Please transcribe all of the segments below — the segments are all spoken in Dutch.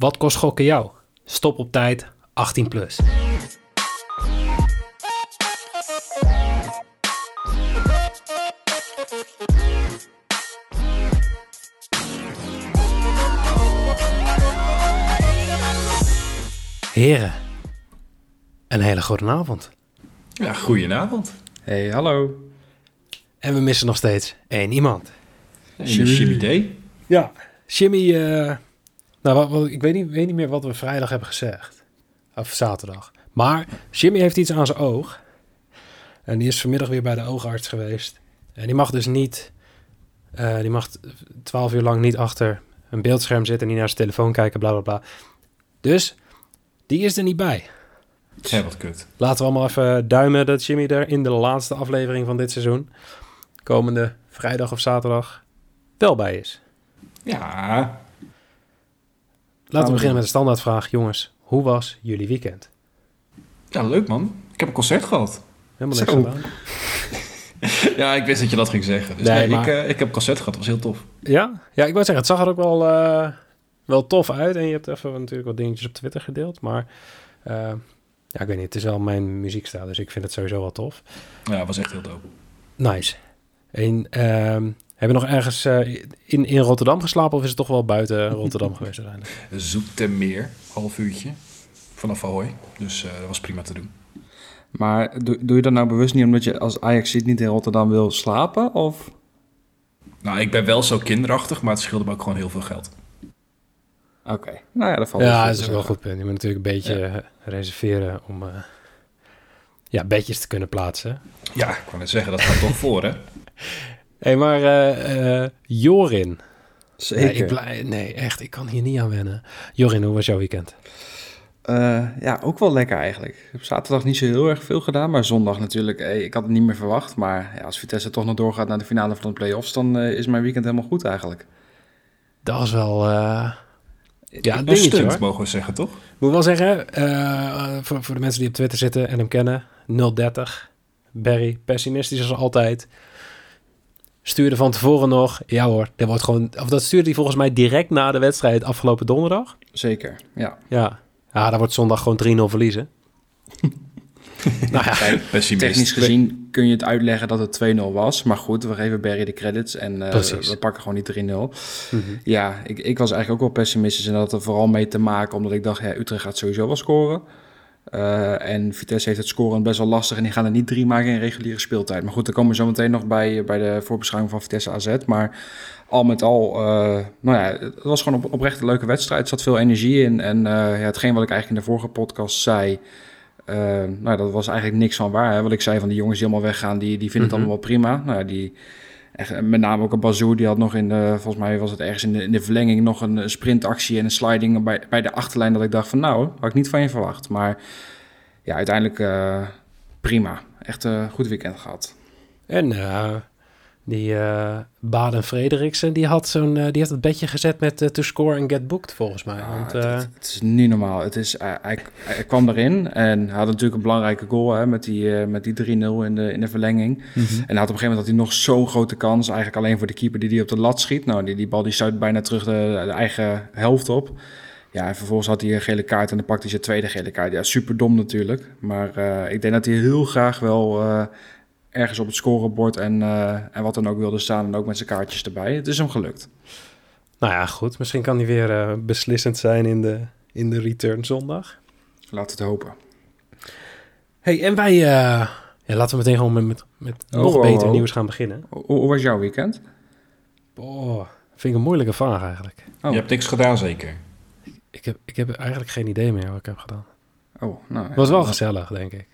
Wat kost gokken jou? Stop op tijd, 18 plus. Heren, een hele goede avond. Ja, goedenavond. Hey, hallo. En we missen nog steeds één iemand. Jimmy, Jimmy D. Ja. Jimmy, eh, nou, wat, wat- ik weet niet, weet niet meer wat we vrijdag hebben gezegd. Of zaterdag. Maar Jimmy heeft iets aan zijn oog. En die is vanmiddag weer bij de oogarts geweest. En die mag dus niet, eh, die mag twaalf uur lang niet achter een beeldscherm zitten, niet naar zijn telefoon kijken, bla bla bla. Dus die is er niet bij. Hé, wat kut. Laten we allemaal even duimen dat Jimmy er in de laatste aflevering van dit seizoen, komende vrijdag of zaterdag, wel bij is. Ja, Laten we we beginnen met de standaardvraag. Jongens, hoe was jullie weekend? ja, leuk man. Ik heb een concert gehad. Helemaal niks Zo. gedaan. Ja, ik wist dat je dat ging zeggen. Dus Nee, nee, maar- ik, eh, ik heb een concert gehad, dat was heel tof. Ja? Ja, ik wou zeggen, het zag er ook wel, eh, wel tof uit. En je hebt even natuurlijk wat dingetjes op Twitter gedeeld. Maar eh, ja, ik weet niet, het is wel mijn muziekstijl. Dus ik vind het sowieso wel tof. Ja, het was echt heel dope. Nice. En hebben we nog ergens eh, in, in Rotterdam geslapen? Of is het toch wel buiten Rotterdam geweest uiteindelijk? Zoetermeer, half uurtje. Vanaf Ahoy. Dus eh, dat was prima te doen. Maar doe, doe je dat nou bewust niet omdat je als Ajax niet in Rotterdam wil slapen? Of? Nou, ik ben wel zo kinderachtig, maar het scheelde me ook gewoon heel veel geld. Oké, nou ja, dat valt ja, wel dat is wel een goed punt. Je moet natuurlijk een beetje eh, reserveren om eh, ja, bedjes te kunnen plaatsen. Ja, ik wou net zeggen, dat gaat toch voor, hè? Hé, hey, maar eh, eh, Jorin. zeggen. Nee, Zeker. ik blij, nee, echt, ik kan hier niet aan wennen. Jorin, hoe was jouw weekend? Eh, ja, ook wel lekker eigenlijk. Ik heb zaterdag niet zo heel erg veel gedaan, maar zondag natuurlijk. Hey, ik had het niet meer verwacht, maar ja, als Vitesse toch nog doorgaat naar de finale van de play-offs, dan is mijn weekend helemaal goed eigenlijk. Dat was wel... eh, ja, een Een dingetje stunt, hoor. mogen we zeggen, toch? Moet wel zeggen, eh, voor, voor de mensen die op Twitter zitten en hem kennen, 030, Barry, pessimistisch als altijd. Stuurde van tevoren nog, ja hoor, dat wordt gewoon, of dat stuurde hij volgens mij direct na de wedstrijd afgelopen donderdag. Zeker, ja. Ja, ja daar wordt zondag gewoon 3-0 verliezen. nou ja. Technisch gezien kun je het uitleggen dat het 2-0 was, maar goed, we geven Barry de credits en eh, we pakken gewoon die 3-0. Mhm. Ja, ik, ik was eigenlijk ook wel pessimistisch en dat had er vooral mee te maken omdat ik dacht, ja, Utrecht gaat sowieso wel scoren. Eh, en Vitesse heeft het scoren best wel lastig en die gaan er niet drie maken in reguliere speeltijd. Maar goed, dan komen we zo meteen nog bij, bij de voorbeschouwing van Vitesse AZ. Maar al met al, eh, nou ja, het was gewoon op, oprecht een leuke wedstrijd. Er zat veel energie in en eh, ja, hetgeen wat ik eigenlijk in de vorige podcast zei... nou, dat was eigenlijk niks van waar. Hè? Wat ik zei van die jongens die allemaal weggaan, die, die vinden Mhm. het allemaal wel prima. Nou, ja, die, echt, met name ook een Bazoer, die had nog in de, volgens mij was het ergens in de, in de verlenging nog een, sprintactie en een sliding bij, bij de achterlijn. Dat ik dacht van nou, had ik niet van je verwacht. Maar ja, uiteindelijk eh, prima. Echt een goed weekend gehad. en eh, die eh Baden Frederiksen, die had, zo'n, eh, die heeft het bedje gezet met eh, to score and get booked volgens mij. Ja, Want, het, het- het is niet normaal. Het is, hij, kwam erin en had natuurlijk een belangrijke goal hè, met die, met die 3-0 in de, in de verlenging. En hij had op een gegeven moment had hij nog zo'n grote kans, eigenlijk alleen voor de keeper die die op de lat schiet. Nou, die, die bal die stuit bijna terug de, de eigen helft op. Ja, en vervolgens had hij een gele kaart en dan pakte hij zijn tweede gele kaart. Ja, super dom natuurlijk. Maar ik denk dat hij heel graag wel ergens op het scorebord en, eh, en wat dan ook wilde staan. En ook met zijn kaartjes erbij. Het is hem gelukt. nou ja, goed. Misschien kan hij weer eh, beslissend zijn in de, in de return zondag. Laat het hopen. hey, en wij... eh, ja, laten we meteen gewoon met, met, met Oh, nog oh, beter oh. nieuws gaan beginnen. Hoe, was jouw weekend? Boah, vind ik een moeilijke vraag eigenlijk. Oh. Je hebt niks gedaan, zeker? Ik heb, ik heb eigenlijk geen idee meer wat ik heb gedaan. Oh, nou, Het was wel gezellig, denk ik.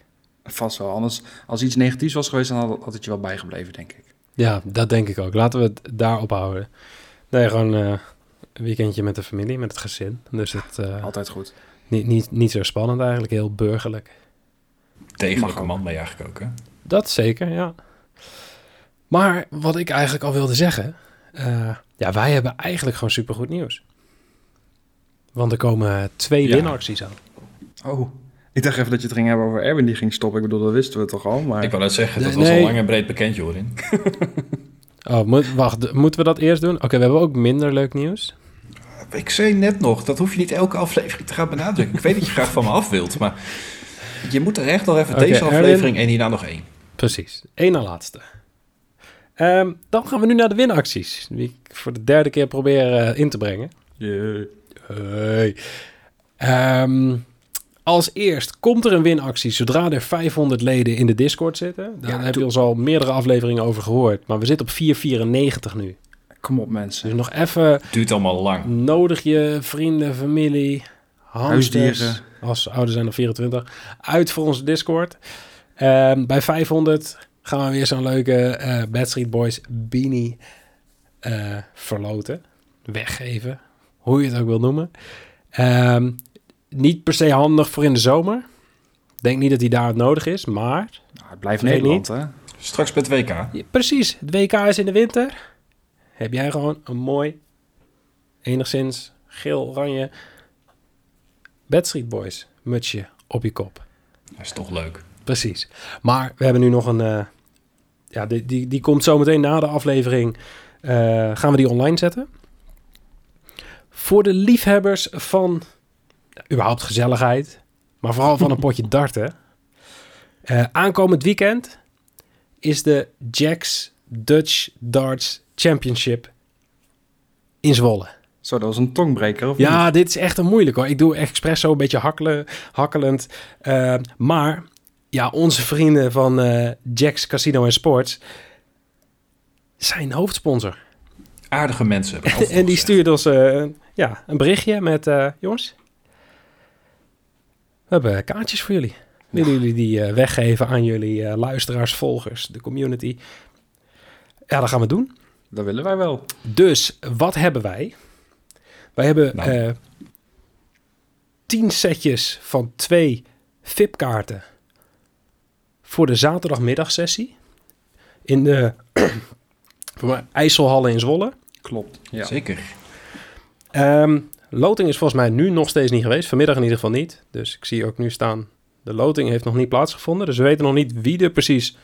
Vast wel. Anders, als iets negatiefs was geweest, dan had, had het je wel bijgebleven, denk ik. Ja, dat denk ik ook. Laten we het daarop houden. Nee, gewoon eh, een weekendje met de familie, met het gezin. Dus het eh, Altijd goed. niet, niet, niet zo spannend eigenlijk, heel burgerlijk. Degelijke man ben je eigenlijk ook, hè? Dat zeker, ja. Maar wat ik eigenlijk al wilde zeggen... eh, ja, wij hebben eigenlijk gewoon supergoed nieuws. Want er komen twee Ja. winacties aan. Oh, ik dacht even dat je het ging hebben over Erwin die ging stoppen. Ik bedoel, dat wisten we toch al, maar... Ik wou net zeggen, dat Nee, was nee. al lang en breed bekend, Jorin. Oh, moet, wacht, moeten we dat eerst doen? Oké, we hebben ook minder leuk nieuws. ik zei net nog, dat hoef je niet elke aflevering te gaan benadrukken. Ik weet dat je graag van me af wilt, maar je moet er echt nog even Oké, deze Erwin. aflevering en hierna nog één. Precies. Eén na laatste. Ehm, dan gaan we nu naar de winacties. Die ik voor de derde keer probeer eh, in te brengen. Hey. Ehm, als eerst komt er een winactie zodra er 500 leden in de Discord zitten. Daar Ja, heb je ons al meerdere afleveringen over gehoord. Maar we zitten op 494 nu. Kom op mensen. Dus nog even Duurt allemaal lang. nodig je vrienden, familie, hamsters, Huisdieren. als ouder zijn dan 24, uit voor onze Discord. Ehm, bij 500 gaan we weer zo'n leuke eh Bad Street Boys beanie eh, verloten. Weggeven, hoe je het ook wil noemen. Ehm, niet per se handig voor in de zomer. Denk niet dat die daar nodig is, maar Nou, het blijft Nederland, hè? Straks bij het WK. Ja, precies, het WK is in de winter. Heb jij gewoon een mooi, enigszins geel-oranje Bad Street Boys mutsje op je kop. Dat is toch leuk. Precies. Maar we hebben nu nog een... eh, ja, die, die, die komt zometeen na de aflevering. eh, gaan we die online zetten. Voor de liefhebbers van überhaupt gezelligheid. Maar vooral van een potje darten. Eh, aankomend weekend is de Jacks Dutch Darts Championship in Zwolle. Zo, dat was een tongbreker, of Ja, niet? dit is echt een moeilijk hoor. Ik doe expres zo een beetje hakkelen, hakkelend. Eh, maar ja, onze vrienden van eh Jack's Casino en Sports zijn hoofdsponsor. Aardige mensen. en die gezegd. stuurde ons eh, ja, een berichtje met... eh, jongens, we hebben kaartjes voor jullie. Willen jullie die eh, weggeven aan jullie eh, luisteraars, volgers, de community? Ja, dat gaan we doen. Dat willen wij wel. Dus wat hebben wij? Wij hebben Nou. eh, tien setjes van twee VIP-kaarten voor de zaterdagmiddagsessie in de IJsselhallen in Zwolle. Klopt. Ja. Zeker. Ehm, loting is volgens mij nu nog steeds niet geweest. Vanmiddag in ieder geval niet. Dus ik zie ook nu staan, de loting heeft nog niet plaatsgevonden. Dus we weten nog niet wie er precies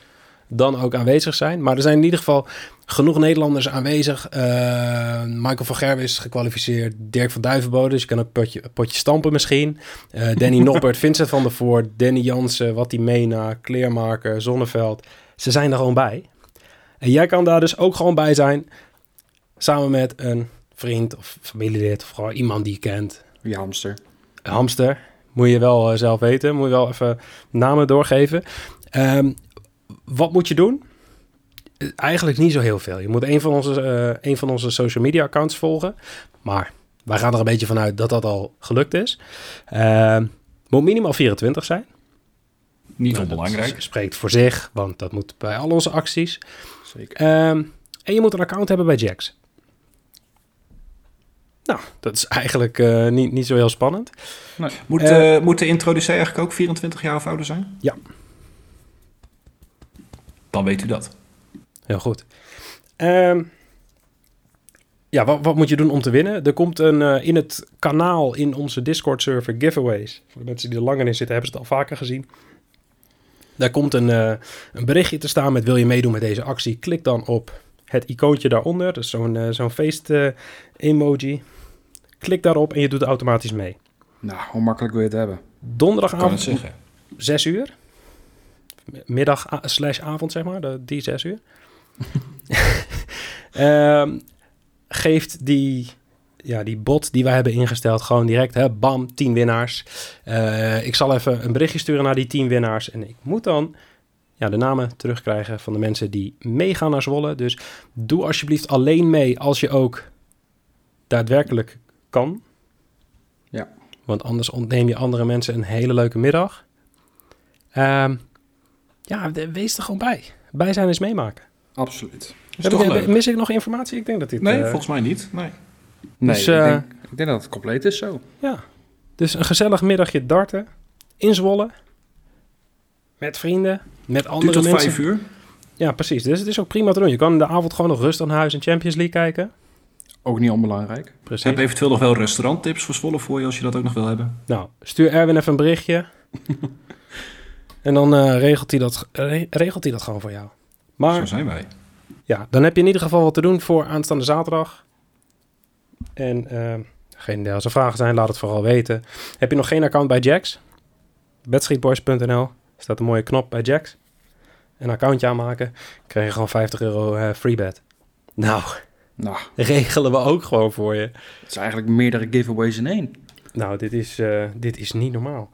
dan ook aanwezig zijn. Maar er zijn in ieder geval genoeg Nederlanders aanwezig. Eh, Michael van Gerwen is gekwalificeerd. Dirk van Duivenbode, dus je kan ook potje, potje stampen misschien. Eh, Danny Noppert, Vincent van der Voort, Danny Jansen, Wattie Mena, Kleermaker, Zonneveld. Ze zijn er gewoon bij. En jij kan daar dus ook gewoon bij zijn. Samen met een vriend of familielid of gewoon iemand die je kent. Wie hamster. Een hamster. Moet je wel eh, zelf weten. Moet je wel even namen doorgeven. Ehm, wat moet je doen? Eh, Eigenlijk niet zo heel veel. Je moet een van onze, eh, een van onze social media accounts volgen. Maar wij gaan er een beetje vanuit dat dat al gelukt is. Ehm, moet minimaal 24 zijn. Niet Nou, dat onbelangrijk. spreekt voor zich, want dat moet bij al onze acties. Zeker. Ehm, en je moet een account hebben bij Jax. Nou, dat is eigenlijk eh, niet, niet zo heel spannend. Moet, Eh, eh, moet de introducee eigenlijk ook 24 jaar of ouder zijn? Ja. Dan weet u dat. Heel goed. Ehm, ja, wat, wat moet je doen om te winnen? Er komt een eh, in het kanaal in onze Discord-server giveaways. Voor de mensen die er langer in zitten, hebben ze het al vaker gezien. Daar komt een, eh, een berichtje te staan met wil je meedoen met deze actie? Klik dan op het icoontje daaronder. Dat is zo'n eh, zo'n feest-emoji. Klik daarop en je doet automatisch mee. Nou, hoe makkelijk wil je het hebben? Ik kan het Donderdagavond zeggen. 6 uur. Middag slash avond, zeg maar. De, die 6 uur. Ehm, geeft die, ja, die bot die wij hebben ingesteld gewoon direct, hè, bam, 10 winnaars. Eh, ik zal even een berichtje sturen naar die 10 winnaars. En ik moet dan ja, de namen terugkrijgen van de mensen die meegaan naar Zwolle. Dus doe alsjeblieft alleen mee als je ook daadwerkelijk kan. Ja. Want anders ontneem je andere mensen een hele leuke middag. Ehm, ja, wees er gewoon bij. Bij zijn is meemaken. Absoluut. Is toch ik- leuk? mis ik nog informatie? Ik denk dat dit... Nee, eh, volgens mij niet. Nee. Nee, Dus, ik, eh, denk, ik denk dat het compleet is zo. Ja. Dus een gezellig middagje darten. In Zwolle. Met vrienden. Met Duurt andere tot mensen. vijf uur. Ja, precies. Dus het is ook prima te doen. Je kan in de avond gewoon nog rustig naar huis en Champions League kijken. Ook niet onbelangrijk. Precies. Heb eventueel nog wel restauranttips voor Zwolle voor je als je dat ook nog wil hebben. Nou, stuur Erwin even een berichtje. en dan eh, regelt, hij dat, re- regelt hij dat gewoon voor jou. Zo Maar zijn wij. ja, dan heb je in ieder geval wat te doen voor aanstaande zaterdag. En eh, Geen idee. Als er vragen zijn, laat het vooral weten. Heb je nog geen account bij Jax? Bedschietboys.nl staat een mooie knop bij Jax. Een accountje aanmaken. krijg je gewoon 50 euro eh free bet. Nou, Nou, regelen we ook gewoon voor je. het is eigenlijk meerdere giveaways in één. Nou, dit is, eh, dit is niet normaal.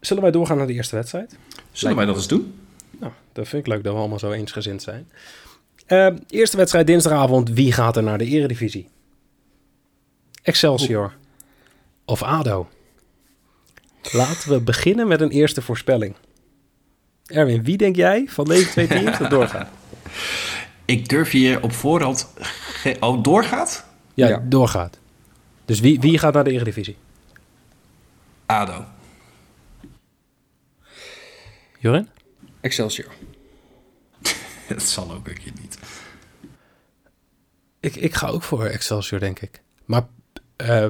Zullen wij doorgaan naar de eerste wedstrijd? Zullen wij dat eens doen? Nou, dat vind ik leuk dat we allemaal zo eensgezind zijn. Eh, eerste wedstrijd dinsdagavond. Wie gaat er naar de eredivisie? Excelsior of ADO? Laten we beginnen met een eerste voorspelling. Erwin, wie denk jij van deze twee teams dat doorgaat? Ik durf hier op voorhand... ge- Oh, doorgaat? Ja, Ja. doorgaat. Dus wie, wie gaat naar de eredivisie? ADO. Jorin? Excelsior. Dat zal ook een keer niet. Ik, ik ga ook voor Excelsior, denk ik. Maar eh,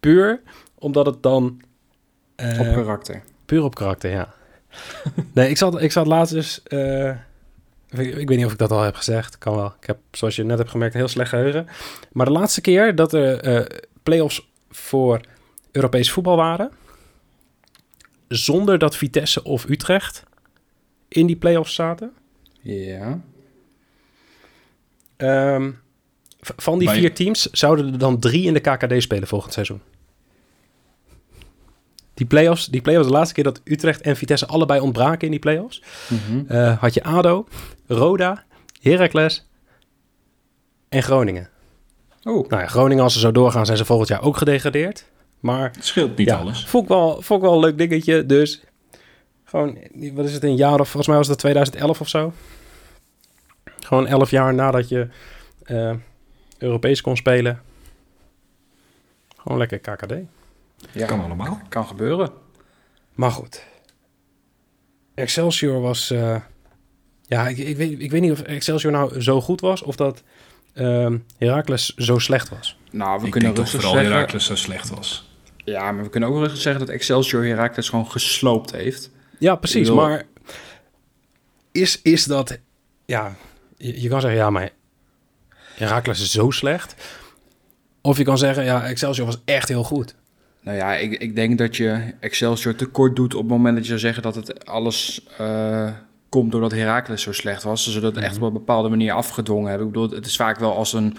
puur omdat het dan... eh, Op karakter. Puur op karakter, ja. nee, ik zat, ik zat laatst dus... eh, ik, weet niet of ik dat al heb gezegd. Kan wel. Ik heb, zoals je net hebt gemerkt, een heel slecht geheugen. Maar de laatste keer dat er eh play-offs voor Europees voetbal waren... zonder dat Vitesse of Utrecht in die play-offs zaten... Ja. ehm, van die je- vier teams zouden er dan drie in de KKD spelen volgend seizoen. Die play-offs, die play-offs, de laatste keer dat Utrecht en Vitesse allebei ontbraken in die play-offs... Eh, had je ADO, Roda, Heracles en Groningen. Oh, Nou ja, Groningen, als ze zo doorgaan, zijn ze volgend jaar ook gedegradeerd. Maar Het scheelt niet ja, alles. Vond ik, wel, vond ik wel een leuk dingetje. Dus gewoon, wat is het, een jaar of volgens mij was het 2011 of zo. Gewoon 11 jaar nadat je eh, Europees kon spelen. Gewoon lekker KKD. ja. Kan allemaal. Kan gebeuren. Maar goed. Excelsior was... eh, ja, ik, ik, weet, ik weet niet of Excelsior nou zo goed was... of dat ehm Heracles zo slecht was. Nou, we ik kunnen denk toch rustig vooral zeggen... Herakles zo slecht was. Ja, maar we kunnen ook rustig zeggen dat Excelsior Heracles gewoon gesloopt heeft. Ja, precies. Bedoel- Maar is, is dat... Ja, je, je kan zeggen... Ja, maar Heracles is zo slecht. Of je kan zeggen... Ja, Excelsior was echt heel goed. Nou ja, ik, ik denk dat je Excelsior tekort doet op het moment dat je zou zeggen dat het alles eh, komt doordat Heracles zo slecht was. Ze zullen het echt op een bepaalde manier afgedwongen hebben. Ik bedoel, het is vaak wel als een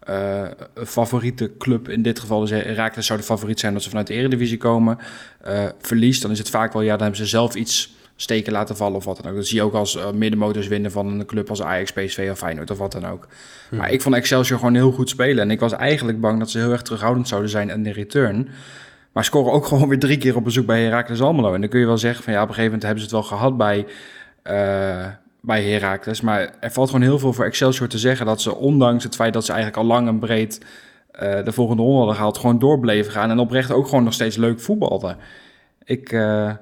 eh, favoriete club, in dit geval dus Heracles zou de favoriet zijn dat ze vanuit de Eredivisie komen, eh, verliest, dan is het vaak wel, ja, dan hebben ze zelf iets steken laten vallen of wat dan ook. Dat zie je ook als eh, middenmotors winnen van een club als Ajax, PSV of Feyenoord of wat dan ook. Maar ik vond Excelsior gewoon heel goed spelen. En ik was eigenlijk bang dat ze heel erg terughoudend zouden zijn in de return. Maar scoren ook gewoon weer drie keer op bezoek bij Heracles Almelo. En dan kun je wel zeggen van ja, op een gegeven moment hebben ze het wel gehad bij, bij Heracles. Maar er valt gewoon heel veel voor Excelsior te zeggen dat ze ondanks het feit dat ze eigenlijk al lang en breed eh, de volgende ronde hadden gehaald, gewoon door bleven gaan. En oprecht ook gewoon nog steeds leuk voetbalden. Ik, eh,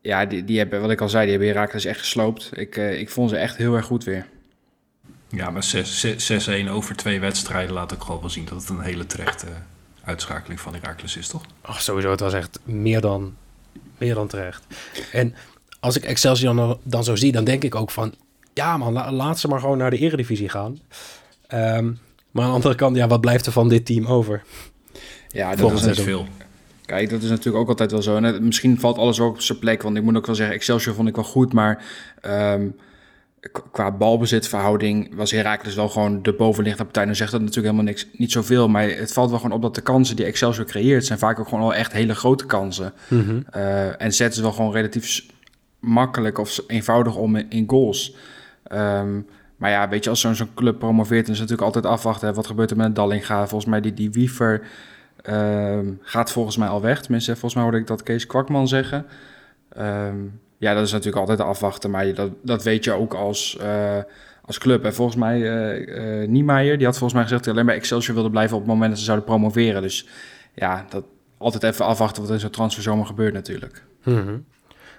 ja, die, die hebben, wat ik al zei, die hebben Heracles echt gesloopt. Ik, eh, ik vond ze echt heel erg goed weer. Ja, maar 6 6-1 over twee wedstrijden laat ook gewoon wel zien dat het een hele terechte uitschakeling van Heracles is, toch? Ach, sowieso, het was echt meer dan, meer dan terecht. En als ik Excelsior dan, zo zie, dan denk ik ook van... Ja man, la- laat ze maar gewoon naar de eredivisie gaan. Ehm, maar aan de andere kant, ja, wat blijft er van dit team over? Ja, dat is seizoen. veel. Kijk, dat is natuurlijk ook altijd wel zo. En het- misschien valt alles ook op zijn plek. Want ik moet ook wel zeggen, Excelsior vond ik wel goed. Maar ehm, qua balbezitverhouding was Heracles wel gewoon de bovenliggende partij. Dan zegt dat natuurlijk helemaal niks, niet zoveel. Maar het valt wel gewoon op dat de kansen die Excelsior creëert... zijn vaak ook gewoon al echt hele grote kansen. Eh, en zetten ze wel gewoon relatief makkelijk of eenvoudig om in, goals. Ehm, maar ja, weet je, als zo'n club promoveert... dan is het natuurlijk altijd afwachten. hè, Wat gebeurt er met Dallinga? Volgens mij die, die Wiever... Ehm, gaat volgens mij al weg. Tenminste, volgens mij hoorde ik dat Kees Kwakman zeggen. Ehm, ja, dat is natuurlijk altijd afwachten, maar dat, dat weet je ook als, eh, als club. En volgens mij, eh Niemeyer, die had volgens mij gezegd dat hij alleen bij Excelsior wilde blijven op het moment dat ze zouden promoveren. Dus ja, dat altijd even afwachten wat er in zo'n transferzomer gebeurt natuurlijk. Mhm.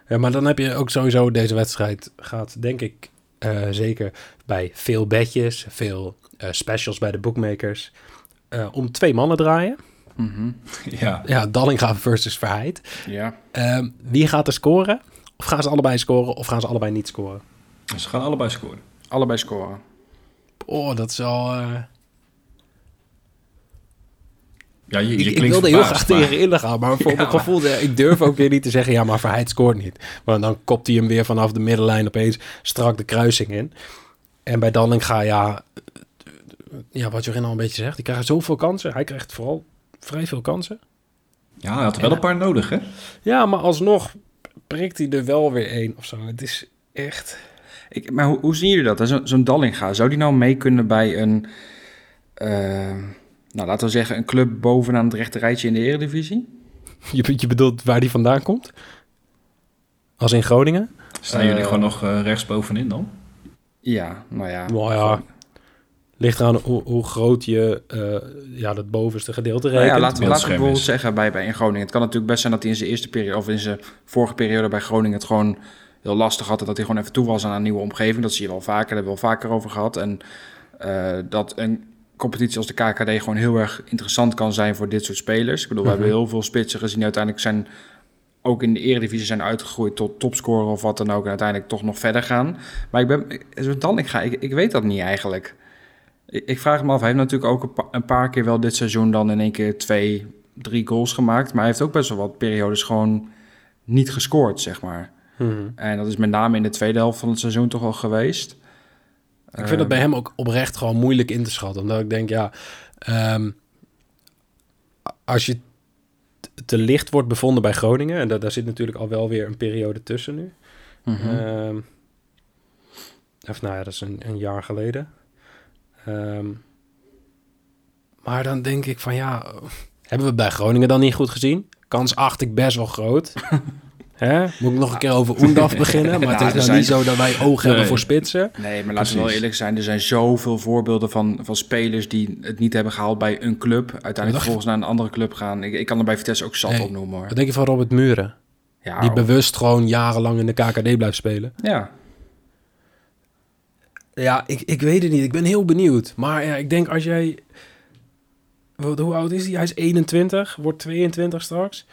Ja, maar dan heb je ook sowieso deze wedstrijd gaat, denk ik, eh, zeker bij veel bedjes, veel eh, specials bij de bookmakers, eh, om twee mannen draaien. Mhm. Ja, Ja, Dallinga versus Verheid. Ja. Ehm, wie gaat er scoren? Of gaan ze allebei scoren of gaan ze allebei niet scoren? ze gaan allebei scoren. Allebei scoren. Oh, dat is al... Ja, je, je Ik, ik wilde heel graag maar- tegen Ille gaan, maar voor Ja, mijn gevoel, ik durf ook weer niet te zeggen, ja, maar Verheid scoort niet. Want dan kopt hij hem weer vanaf de middenlijn opeens strak de kruising in. En bij Dallinga, ja, ja, wat Jorin al een beetje zegt, die krijgt zoveel kansen. Hij krijgt vooral vrij veel kansen. Ja, hij had er wel een paar nodig, hè? Ja, maar alsnog prikt hij er wel weer één of zo. Het is echt... Ik, maar hoe, hoe zien jullie dat? hè? Zo- Zo'n Dallinga, zou die nou mee kunnen bij een, eh, nou laten we zeggen, een club bovenaan het rechte rijtje in de Eredivisie? Je, je bedoelt waar die vandaan komt? Als in Groningen? Staan jullie Eh, gewoon nog eh, rechtsbovenin dan? Ja, nou ja. Nou ja, ligt eraan hoe, hoe groot je eh, ja, dat bovenste gedeelte Nou rekent. ja, laten we, laten bijvoorbeeld is. zeggen bij, bij in Groningen. Het kan natuurlijk best zijn dat hij in zijn eerste periode of in zijn vorige periode bij Groningen het gewoon heel lastig had. en Dat hij gewoon even toe was aan een nieuwe omgeving. Dat zie je wel vaker, daar hebben we wel vaker over gehad. En eh, dat een competitie als de KKD gewoon heel erg interessant kan zijn voor dit soort spelers. Ik bedoel, we Mhm. hebben heel veel spitsen gezien die uiteindelijk zijn ook in de eredivisie zijn uitgegroeid tot topscorer of wat dan ook. En uiteindelijk toch nog verder gaan. Maar ik ben, zo dan, ik, ga, ik, ik weet dat niet eigenlijk. Ik, ik vraag me af, hij heeft natuurlijk ook een, pa- een paar keer wel dit seizoen dan in één keer twee, drie goals gemaakt. Maar hij heeft ook best wel wat periodes gewoon niet gescoord, zeg maar. Mhm. En dat is met name in de tweede helft van het seizoen toch wel geweest. Ik vind het bij hem ook oprecht gewoon moeilijk in te schatten. Omdat ik denk, ja, ehm, als je te licht wordt bevonden bij Groningen, en da- daar zit natuurlijk al wel weer een periode tussen nu. Ehm, of nou ja, dat is een, een jaar geleden. Ehm, maar dan denk ik van ja, hebben we bij Groningen dan niet goed gezien? Kans acht ik best wel groot. Hè? Moet ik nog een keer over Oendaf beginnen? Maar Nou, het er is nou zijn- niet zo dat wij oog hebben voor spitsen. Nee, maar laten we wel eerlijk zijn. Er zijn zoveel voorbeelden van, van spelers die het niet hebben gehaald bij een club. Uiteindelijk vervolgens naar een andere club gaan. Ik, ik kan er bij Vitesse ook zat Nee. opnoemen hoor. Wat denk je van Robert Muren? Ja, Die oh. bewust gewoon jarenlang in de KKD blijft spelen. ja. Ja, ik, ik weet het niet. Ik ben heel benieuwd. Maar ja, ik denk als jij... Hoe oud is hij? Hij is 21, wordt 22 straks.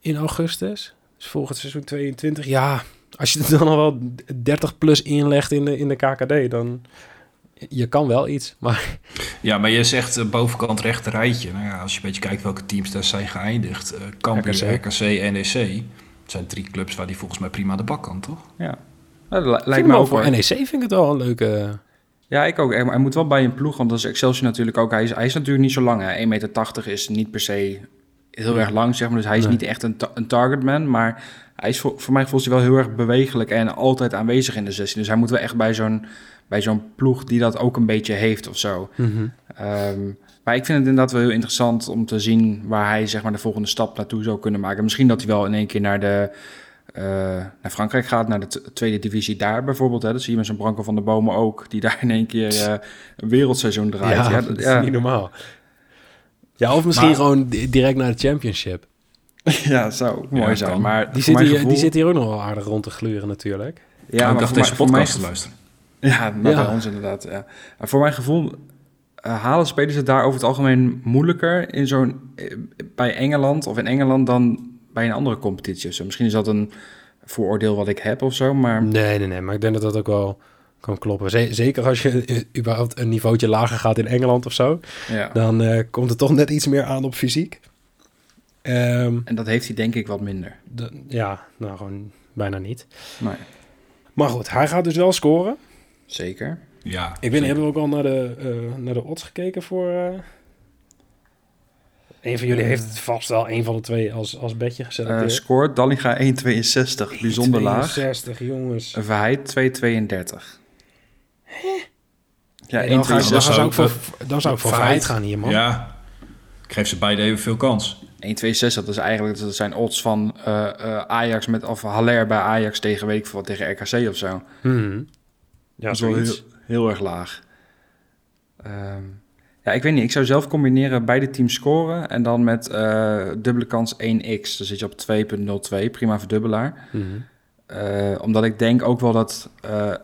In augustus. Dus volgend seizoen 22. Ja, als je er dan al wel 30 plus inlegt in de, in de KKD, dan... Je kan wel iets, maar... Ja, maar je zegt eh, bovenkant rechter rijtje. Nou ja, als je een beetje kijkt welke teams daar zijn geëindigd. eh Cambuur, RKC. RKC, NEC. Het zijn drie clubs waar die volgens mij prima de bak kan, toch? ja. Nou, dat Lijkt me ook voor. NEC vind ik het wel een leuke... Ja, ik ook. Hij hij moet wel bij een ploeg, want dat is Excelsior natuurlijk ook. Hij is, hij is natuurlijk niet zo lang. hè. 1,80 meter is niet per se heel erg lang, zeg maar. Dus hij is Nee. niet echt een, ta- een targetman. Maar hij is voor, voor mij voelt hij wel heel erg bewegelijk en altijd aanwezig in de 16. Dus hij moet wel echt bij zo'n, bij zo'n ploeg die dat ook een beetje heeft of zo. Mhm. Ehm, maar ik vind het inderdaad wel heel interessant om te zien waar hij zeg maar, de volgende stap naartoe zou kunnen maken. Misschien dat hij wel in één keer naar, de, eh, naar Frankrijk gaat, naar de tweede divisie daar bijvoorbeeld. Hè. Dat zie je met zo'n Branko van de Bomen ook, die daar in één keer eh, een wereldseizoen draait. Ja, Ja, dat dat- is ja. niet normaal. Ja, of misschien Maar- gewoon di- direct naar de championship. ja, zou mooi Ja, zijn. kan. Maar Die zit, hier, gevoel- die zit hier ook nog wel aardig rond te gluren natuurlijk. Ja, Ja, ik maar dacht voor deze podcast te luisteren. Ja, maar Ja. bij ons inderdaad. Ja. Maar voor mijn gevoel eh, halen spelers het daar over het algemeen moeilijker in zo'n, eh, bij Engeland of in Engeland dan bij een andere competitie. zo. Misschien is dat een vooroordeel wat ik heb of zo, maar Nee, nee, nee. Maar ik denk dat dat ook wel kan kloppen. Ze- zeker als je überhaupt een niveautje lager gaat in Engeland of zo. ja. Dan eh, komt het toch net iets meer aan op fysiek. Ehm, En dat heeft hij denk ik wat minder. de- ja, nou gewoon bijna niet. Nee, Maar goed, hij gaat dus wel scoren. zeker. Ja, Ik weet niet, hebben we ook al naar de, eh, naar de odds gekeken voor... eh een van jullie heeft het vast wel een van de twee als, als bedje Eh geselecteerd. scoort Dallinga 1,62, bijzonder laag. 62, jongens. Een Verheid 2,32. Ja, Nee, dan, ga dan, 1,62. zou ik voor, dan zou ik voor Feit. Feit gaan hier, man. ja. Ik geef ze beide evenveel kans. 1,62, dat is eigenlijk dat zijn odds van eh, eh, Ajax met of Haller bij Ajax tegen veel wat, tegen RKC of zo. Mhm. Ja, dat is wel heel, heel erg laag. Ehm, ja, ik weet niet. Ik zou zelf combineren beide teams scoren en dan met eh, dubbele kans 1x. Dan zit je op 2.02, prima verdubbelaar. Eh, omdat ik denk ook wel dat eh,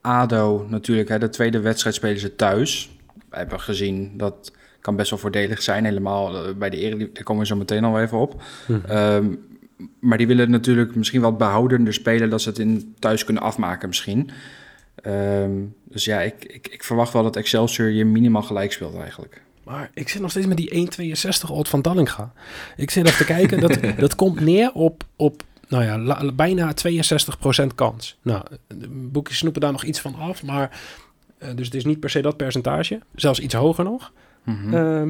ADO natuurlijk, hè, de tweede wedstrijd spelen ze thuis. We hebben gezien dat kan best wel voordelig zijn, helemaal eh, bij de Eredivisie, daar komen we zo meteen al even op. Mhm. Ehm, maar die willen natuurlijk misschien wat behoudender spelen, dat ze het in thuis kunnen afmaken misschien. Ehm, dus ja, ik, ik, ik verwacht wel dat Excelsior je minimaal gelijk speelt eigenlijk. Maar ik zit nog steeds met die 1,62 odd van Dallinga. Ik zit even te kijken. Dat, dat komt neer op, op nou ja, la- bijna 62% kans. Nou, de boekjes snoepen daar nog iets van af. Maar, eh, dus het is niet per se dat percentage. Zelfs iets hoger nog. Mhm. Ehm,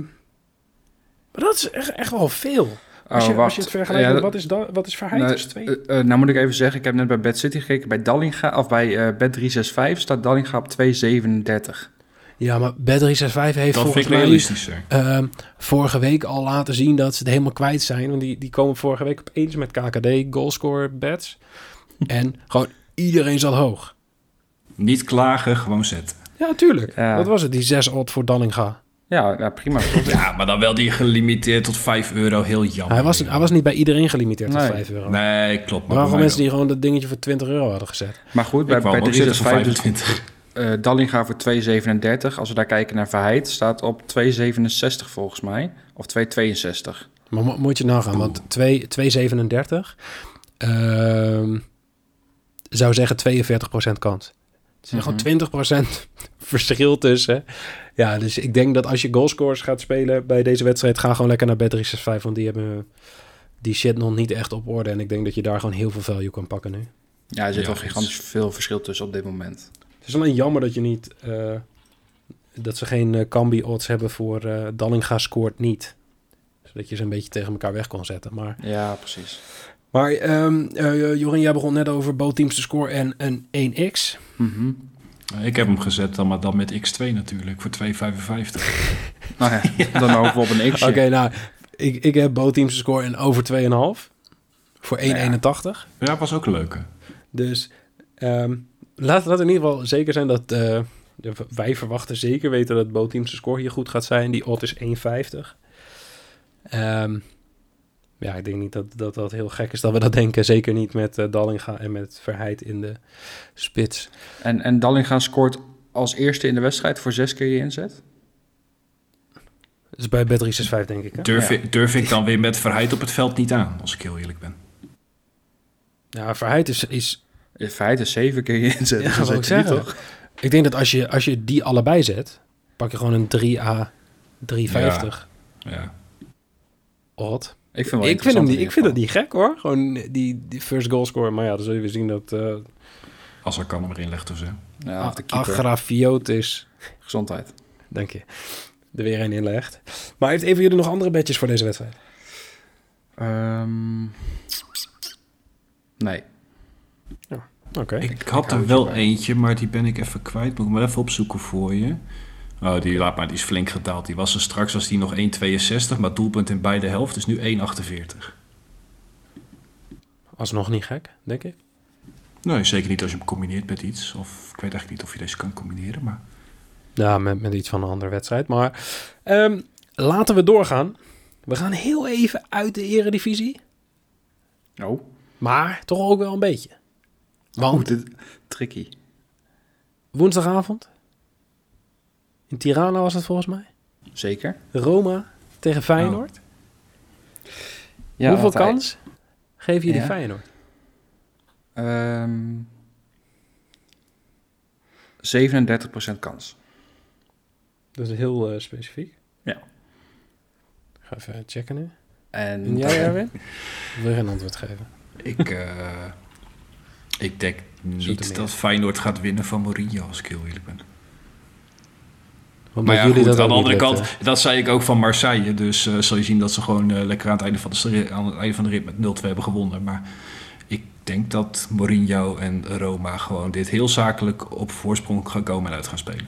maar dat is echt, echt wel veel. Als, Oh, je, als je het vergelijkt Ja, met wat is, da, wat is Verheid? Nou, Dus twee. eh, eh, nou moet ik even zeggen, ik heb net bij Bad City gekeken. Bij Dallinga, of bij eh Bed 365 staat Dallinga op 2,37. Ja, maar Bet365 heeft Dat volgens ik mij realistischer. ehm, vorige week al laten zien dat ze het helemaal kwijt zijn. Want die, die komen vorige week opeens met KKD, goalscore bets. en gewoon iedereen zat hoog. Niet klagen, gewoon zetten. Ja, tuurlijk. Ja. Wat was het, die 6 odd voor Dallinga? Ja, ja prima. Ja, maar dan wel die gelimiteerd tot 5 euro. Heel jammer. Hij was, hij was niet bij iedereen gelimiteerd tot Nee. 5 euro. Nee, klopt. Maar waren bij mij mensen wel. die gewoon dat dingetje voor 20 euro hadden gezet. maar goed, bij, bij hem ook zetten voor 365 dus 25. Eh Dallinga voor 2,37. Als we daar kijken naar Verheid, staat op 2,67 volgens mij. Of 2,62. Maar mo- moet je nagaan, want 2 2,37 ehm, zou zeggen 42% kans. Er is Mhm. gewoon 20% verschil tussen. Ja, dus ik denk dat als je goalscores gaat spelen bij deze wedstrijd, ga gewoon lekker naar Bet365, want die hebben die shit nog niet echt op orde. En ik denk dat je daar gewoon heel veel value kan pakken nu. Ja, er zit Ja, wel gigantisch veel verschil tussen op dit moment. Is alleen jammer dat je niet, eh, dat ze geen eh, Cambi odds hebben voor eh Dallinga scoort niet. Zodat je ze een beetje tegen elkaar weg kon zetten. Maar Ja, precies. Maar ehm eh, Jorin, jij begon net over bootteams te score en een 1x. Mhm. Ik heb hem gezet, dan, maar dan met x2 natuurlijk, voor 2,55. Nou ja, dan hopen we op een x. Oké, nou, ik, ik heb bootteams te score en over 2,5 voor 1,81. Ja, was ook een leuke. Dus ehm laat, laat in ieder geval zeker zijn dat eh, de- wij verwachten zeker weten dat bootteams te score hier goed gaat zijn. Die odd is 1,50. Ehm ja, ik denk niet dat, dat dat heel gek is dat we dat denken. Zeker niet met eh, Dallinga en met Verheid in de spits. En, en Dallinga scoort als eerste in de wedstrijd voor zes keer je inzet. Dus bij Bet365 denk ik. Hè? Durf, Ja. ik, durf ik dan weer met Verheid op het veld niet aan, als ik heel eerlijk ben. Ja, Verheid is, is In feite zeven keer je inzet. Ja, dus dan ik zet je die toch? Ik denk dat als je, als je die allebei zet, pak je gewoon een 3A 350 Ja. odd. Ik vind, wel Ik vind, hem ik vind het ieder niet gek hoor. Gewoon die, die first goal score. Maar ja, dan zul je weer zien dat eh Als er kan hem erin legt of zo. Ja. Agrafiotis, Gezondheid. dank je, er weer een inlegt. Maar heeft even jullie nog andere bedjes voor deze wedstrijd? Ehm, nee. Oké. Ik, ik had er wel eentje, maar die ben ik even kwijt. Moet ik maar even opzoeken voor je. Oh, die, laat maar, die is flink gedaald. Die was er straks was die nog 1,62, maar doelpunt in beide helft is nu 1,48. Alsnog niet gek, denk ik. Nee, zeker niet als je hem combineert met iets. Of ik weet eigenlijk niet of je deze kan combineren, maar... Ja, met, met iets van een andere wedstrijd. Maar ehm, laten we doorgaan. We gaan heel even uit de eredivisie. Oh, Maar toch ook wel een beetje. Want oh dit, tricky. woensdagavond. In Tirana was het volgens mij. Zeker. Roma tegen Feyenoord. Ja, Hoeveel kans geven jullie Ja. Feyenoord? Ehm 37% kans. Dat is heel eh, specifiek. Ja. Ik ga even checken nu. En, En jij, Erwin? Wil geen antwoord geven. Ik, eh, ik denk niet dat Feyenoord gaat winnen van Mourinho, als ik heel eerlijk ben. Maar ja, jullie goed, dat aan de andere kant, weten. dat zei ik ook van Marseille. Dus eh zal je zien dat ze gewoon eh, lekker aan het, einde van de, stri- aan het einde van de rit met 0-2 hebben gewonnen. Maar ik denk dat Mourinho en Roma gewoon dit heel zakelijk op voorsprong gaan komen en uit gaan spelen.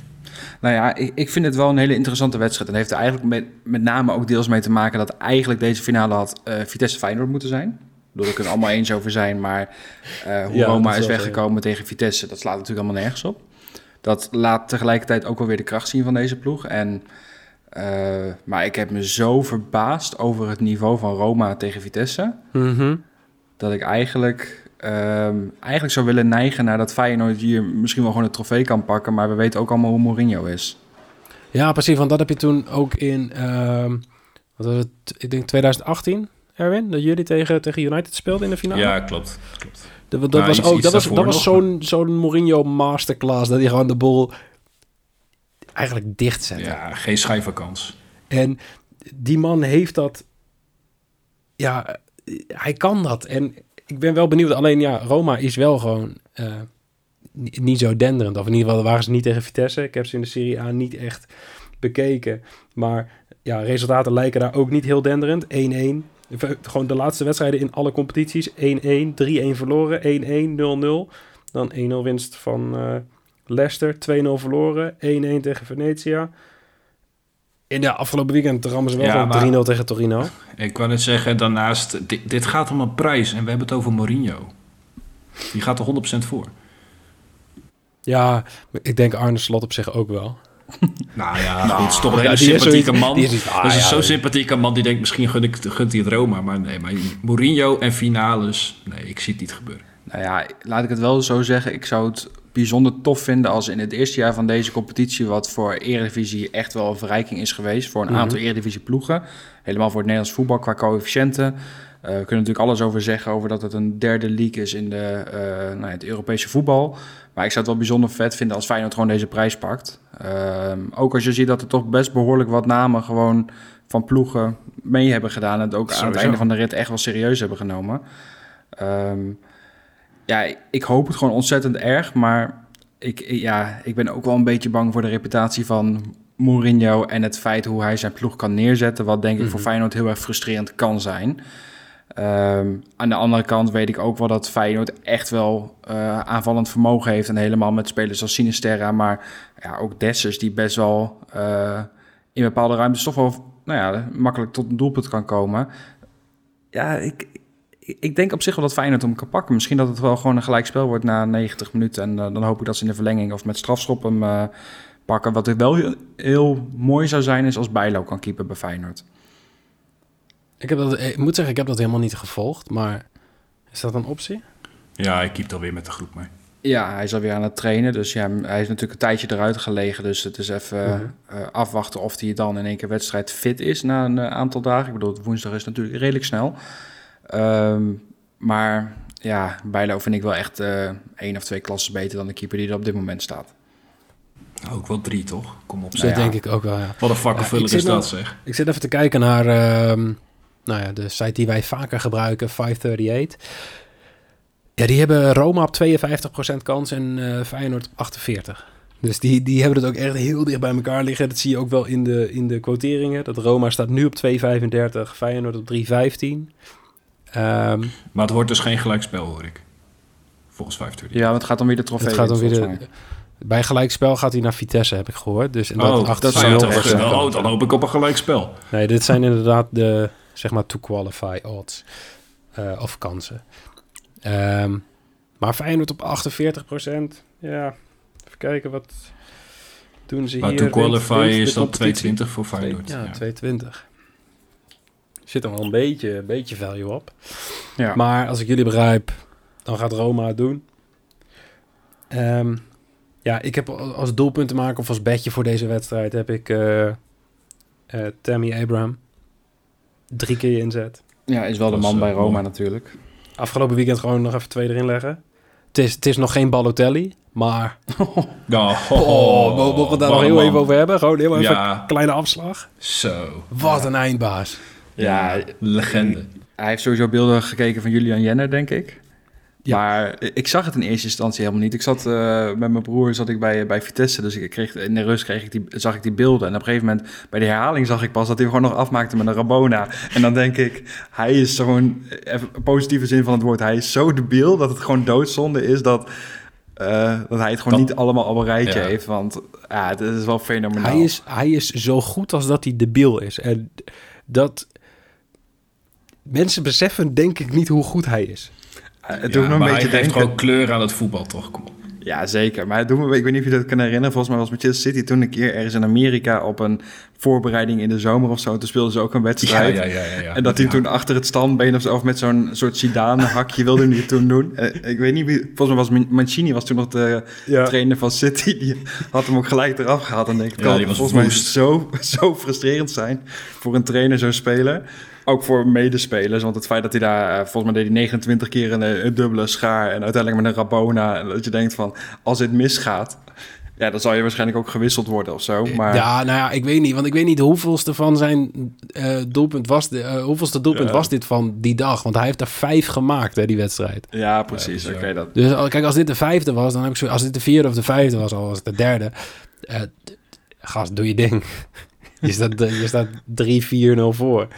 Nou ja, ik, ik vind het wel een hele interessante wedstrijd. En heeft er eigenlijk met, met name ook deels mee te maken dat eigenlijk deze finale had eh, Vitesse Feyenoord moeten zijn. Ik bedoel, we kunnen het allemaal eens over zijn, maar eh, hoe Ja, Roma is weggekomen tegen Vitesse, dat slaat natuurlijk allemaal nergens op. Dat laat tegelijkertijd ook wel weer de kracht zien van deze ploeg. En, eh, maar ik heb me zo verbaasd over het niveau van Roma tegen Vitesse, Mhm. dat ik eigenlijk, ehm, eigenlijk zou willen neigen naar dat Feyenoord hier misschien wel gewoon een trofee kan pakken. Maar we weten ook allemaal hoe Mourinho is. Ja, precies. Want dat heb je toen ook in, ehm, wat was het? Ik denk 2018, Erwin, dat jullie tegen, tegen United speelden in de finale. Ja, klopt. klopt. Dat, dat Nou, was iets- ook iets dat was, dat was zo'n zo'n Mourinho masterclass. Dat hij gewoon de boel eigenlijk dicht zette. Ja, geen schijnvakantie. En die man heeft dat... Ja, hij kan dat. En ik ben wel benieuwd. Alleen ja, Roma is wel gewoon uh, niet zo denderend. Of in ieder geval waren ze niet tegen Vitesse. Ik heb ze in de Serie A niet echt bekeken. Maar ja, resultaten lijken daar ook niet heel denderend. 1-1. Gewoon de laatste wedstrijden in alle competities. 1-1, 3-1 verloren, 1-1, 0-0. Dan 1-0 winst van uh, Leicester, 2-0 verloren, 1-1 tegen Venetia. In de afgelopen weekend rammen ze wel ja, maar, 3-0 tegen Torino. Ik kan net zeggen, daarnaast, dit, dit, gaat om een prijs en we hebben het over Mourinho. Die gaat er 100% voor. Ja, ik denk Arne Slot op zich ook wel. Nou ja, nou, het is toch een hele sympathieke man. Die is, ah, is zo'n sympathieke man die denkt misschien gun ik, gunt hij het Roma. Maar nee, maar Mourinho en finales, nee, ik zie het niet gebeuren. Nou ja, laat ik het wel zo zeggen. Ik zou het bijzonder tof vinden als in het eerste jaar van deze competitie, wat voor Eredivisie echt wel een verrijking is geweest voor een mm -hmm. aantal Eredivisie ploegen. Helemaal voor het Nederlands voetbal qua coëfficiënten. Uh, we kunnen natuurlijk alles over zeggen over dat het een derde league is in de, uh, nou, het Europese voetbal. Maar ik zou het wel bijzonder vet vinden als Feyenoord gewoon deze prijs pakt. Uh, ook als je ziet dat er toch best behoorlijk wat namen gewoon van ploegen mee hebben gedaan. En het ook Sowieso. aan het einde van de rit echt wel serieus hebben genomen. Um, ja, ik hoop het gewoon ontzettend erg. Maar ik, ja, ik ben ook wel een beetje bang voor de reputatie van Mourinho en het feit hoe hij zijn ploeg kan neerzetten. Wat denk ik voor mhm. Feyenoord heel erg frustrerend kan zijn. Um, aan de andere kant weet ik ook wel dat Feyenoord echt wel uh, aanvallend vermogen heeft. En helemaal met spelers als Sinisterra. Maar ja, ook Dessers die best wel uh, in bepaalde ruimtes toch wel nou ja, makkelijk tot een doelpunt kan komen. Ja, ik, ik denk op zich wel dat Feyenoord hem kan pakken. Misschien dat het wel gewoon een gelijkspel wordt na 90 minuten. En uh, dan hoop ik dat ze in de verlenging of met strafschop hem pakken. Wat wel heel, heel, mooi zou zijn, is als Bijlo kan keeper bij Feyenoord. Ik, heb dat, ik moet zeggen, ik heb dat helemaal niet gevolgd. Maar is dat een optie? Ja, ik keep alweer met de groep mee. Ja, hij is alweer aan het trainen. Dus ja, hij is natuurlijk een tijdje eruit gelegen. Dus het is even mm -hmm. uh, afwachten of hij dan in één keer wedstrijd fit is na een aantal dagen. Ik bedoel, woensdag is natuurlijk redelijk snel. Um, maar ja, Bijlo vind ik wel echt uh, één of twee klassen beter dan de keeper die er op dit moment staat. Ook wel drie, toch? Kom op. Dat ja. denk ik ook wel, ja. Wat een vakkenvuller ja, is dat, zeg. Ik zit even te kijken naar uh, nou ja, de site die wij vaker gebruiken, 538. Ja, die hebben Roma op 52% kans en uh, Feyenoord op 48%. Dus die, die hebben het ook echt heel dicht bij elkaar liggen. Dat zie je ook wel in de, in de quoteringen. Dat Roma staat nu op 2,35, Feyenoord op 3,15. Um, maar het wordt dus geen gelijkspel, hoor ik. Volgens 25. Ja, want het gaat dan weer de trofee. Het gaat dan weer de, bij gelijkspel gaat hij naar Vitesse, heb ik gehoord. Dus en dat, oh, dat zijn echt, oh, dan hoop ik op een gelijkspel. Nee, dit zijn inderdaad de, zeg maar, to qualify odds. Uh, of kansen. Um, maar Feyenoord op 48% Ja, even kijken wat doen ze maar hier. Maar to qualify is dat 220 voor Feyenoord. Ja, ja. 220 zit er wel een beetje, een beetje value op. Ja. Maar als ik jullie begrijp, dan gaat Roma het doen. Um, ja, ik heb als doelpunt te maken of als bedje voor deze wedstrijd heb ik uh, uh, Tammy Abraham. Drie keer inzet. Ja, is wel de man bij Roma natuurlijk. Afgelopen weekend gewoon nog even twee erin leggen. Het is, het is nog geen Balotelli, maar... Oh, oh, oh, mogen we daar nog heel even over hebben? Gewoon heel even een kleine afslag. Zo. Wat een eindbaas. Ja, legende. Hij heeft sowieso beelden gekeken van Julian Jenner, denk ik. Ja. Maar ik zag het in eerste instantie helemaal niet. Ik zat uh, met mijn broer zat ik bij, bij Vitesse, dus ik kreeg, in de rust kreeg ik die, zag ik die beelden. En op een gegeven moment, bij de herhaling zag ik pas dat hij gewoon nog afmaakte met een Rabona. En dan denk ik, hij is zo'n, even positieve zin van het woord, hij is zo debiel dat het gewoon doodzonde is dat... Uh, dat hij het gewoon dat, niet allemaal op een rijtje ja. heeft. Want ja, het is wel fenomenaal. Hij is, hij is zo goed als dat hij debiel is. En dat, mensen beseffen denk ik niet hoe goed hij is. Uh, het doet me een beetje hij geeft gewoon kleur aan het voetbal, toch? Kom op. Ja, zeker. Maar het doet me, ik weet niet of je dat kan herinneren. Volgens mij was Manchester City toen een keer ergens in Amerika op een voorbereiding in de zomer of zo. Toen speelden ze ook een wedstrijd. Ja, ja, ja, ja, En dat hij toen achter het standbeen of zo, of met zo'n soort Zidane hakje wilde hij toen doen. Uh, ik weet niet wie, volgens mij was Mancini was toen nog de trainer van City. Die had hem ook gelijk eraf gehaald. En denk ik, ja, volgens mij zo, zo frustrerend zijn voor een trainer, zo'n speler. Ook voor medespelers. Want het feit dat hij daar, uh, volgens mij deed hij 29 keer een, een, dubbele schaar. En uiteindelijk met een Rabona. En dat je denkt van, als dit misgaat. Ja, dan zal je waarschijnlijk ook gewisseld worden of zo. Maar Ja, nou ja, ik weet niet. Want ik weet niet hoeveelste van zijn eh, doelpunt was... De, eh, hoeveelste doelpunt Ja. was dit van die dag? Want hij heeft er vijf gemaakt, hè, die wedstrijd. ja, precies. Zo. dat. Dus kijk, als dit de vijfde was, dan heb ik zo... Als dit de vierde of de vijfde was, al was het de derde. eh, gast, doe je ding. je staat, je staat 3-4-0 voor.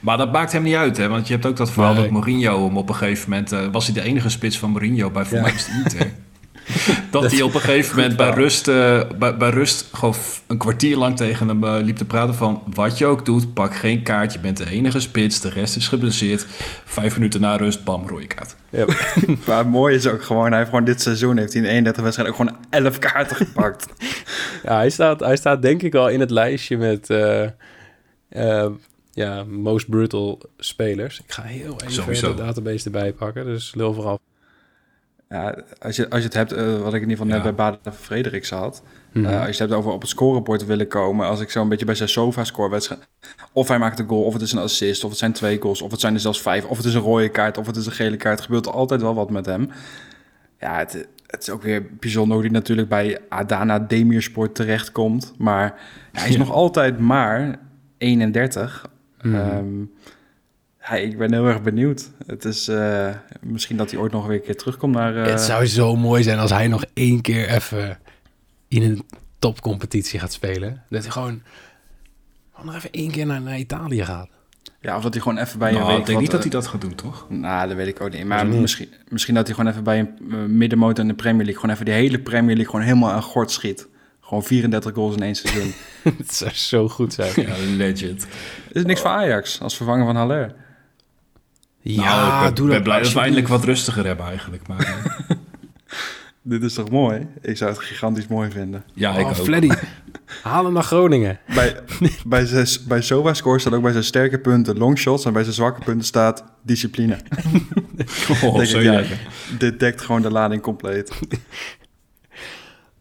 Maar dat maakt hem niet uit, hè? Want je hebt ook dat verhaal Nee. dat Mourinho hem op een gegeven moment... eh, was hij de enige spits van Mourinho bij Ja. Inter. dat hij op een gegeven moment bij rust, eh, bij, bij rust gewoon een kwartier lang tegen hem eh, liep te praten van... Wat je ook doet, pak geen kaart. Je bent de enige spits, de rest is geblesseerd. Vijf minuten na rust, bam, rode kaart. Maar het mooie is ook gewoon, hij heeft gewoon dit seizoen heeft hij in 31 wedstrijden ook gewoon 11 kaarten gepakt. Ja, hij staat, hij staat denk ik al in het lijstje met... eh, eh, ja, most brutal spelers. Ik ga heel even Sowieso. de database erbij pakken. Dus lul vooral. Ja, als, je, als je het hebt, eh, wat ik in ieder geval net Ja. bij Baden Frederik had. Mhm. eh, als je het hebt over op het scorebord willen komen. Als ik zo een beetje bij zijn sofa score wedstrijd. Of hij maakt een goal, of het is een assist, of het zijn twee goals, of het zijn er zelfs vijf. Of het is een rode kaart, of het is een gele kaart. Er gebeurt altijd wel wat met hem. Ja, het, het is ook weer bijzonder hoe hij natuurlijk bij Adana Demirsport terechtkomt. Maar hij is Ja. nog altijd maar 31. Mhm. Ehm, ja, ik ben heel erg benieuwd. Het is eh, misschien dat hij ooit nog weer een keer terugkomt naar. eh, Het zou zo mooi zijn als hij nog één keer even in een topcompetitie gaat spelen. Dat hij gewoon, gewoon nog even één keer naar, naar Italië gaat. Ja, of dat hij gewoon even bij een nou, week ik denk wat, niet dat hij eh, dat gaat doen, toch? Nou, dat weet ik ook niet. Maar niet? misschien, misschien dat hij gewoon even bij een uh, middenmotor in de Premier League... gewoon even die hele Premier League gewoon helemaal aan gort schiet. Gewoon 34 goals in één seizoen. Het zou zo goed zijn. Ja, legend. is niks voor Ajax als vervanger van Haller. Ja, nou, ik ben, doe ben dat blij dat we eindelijk wat rustiger hebben eigenlijk. Maar eh, Dit is toch mooi? Ik zou het gigantisch mooi vinden. ja, ik Oh, ook. Fleddy, haal hem naar Groningen. Bij, bij, zijn, bij Sova score staat ook bij zijn sterke punten longshots... en bij zijn zwakke punten staat discipline. Oh, ik, ja, dit dekt gewoon de lading compleet.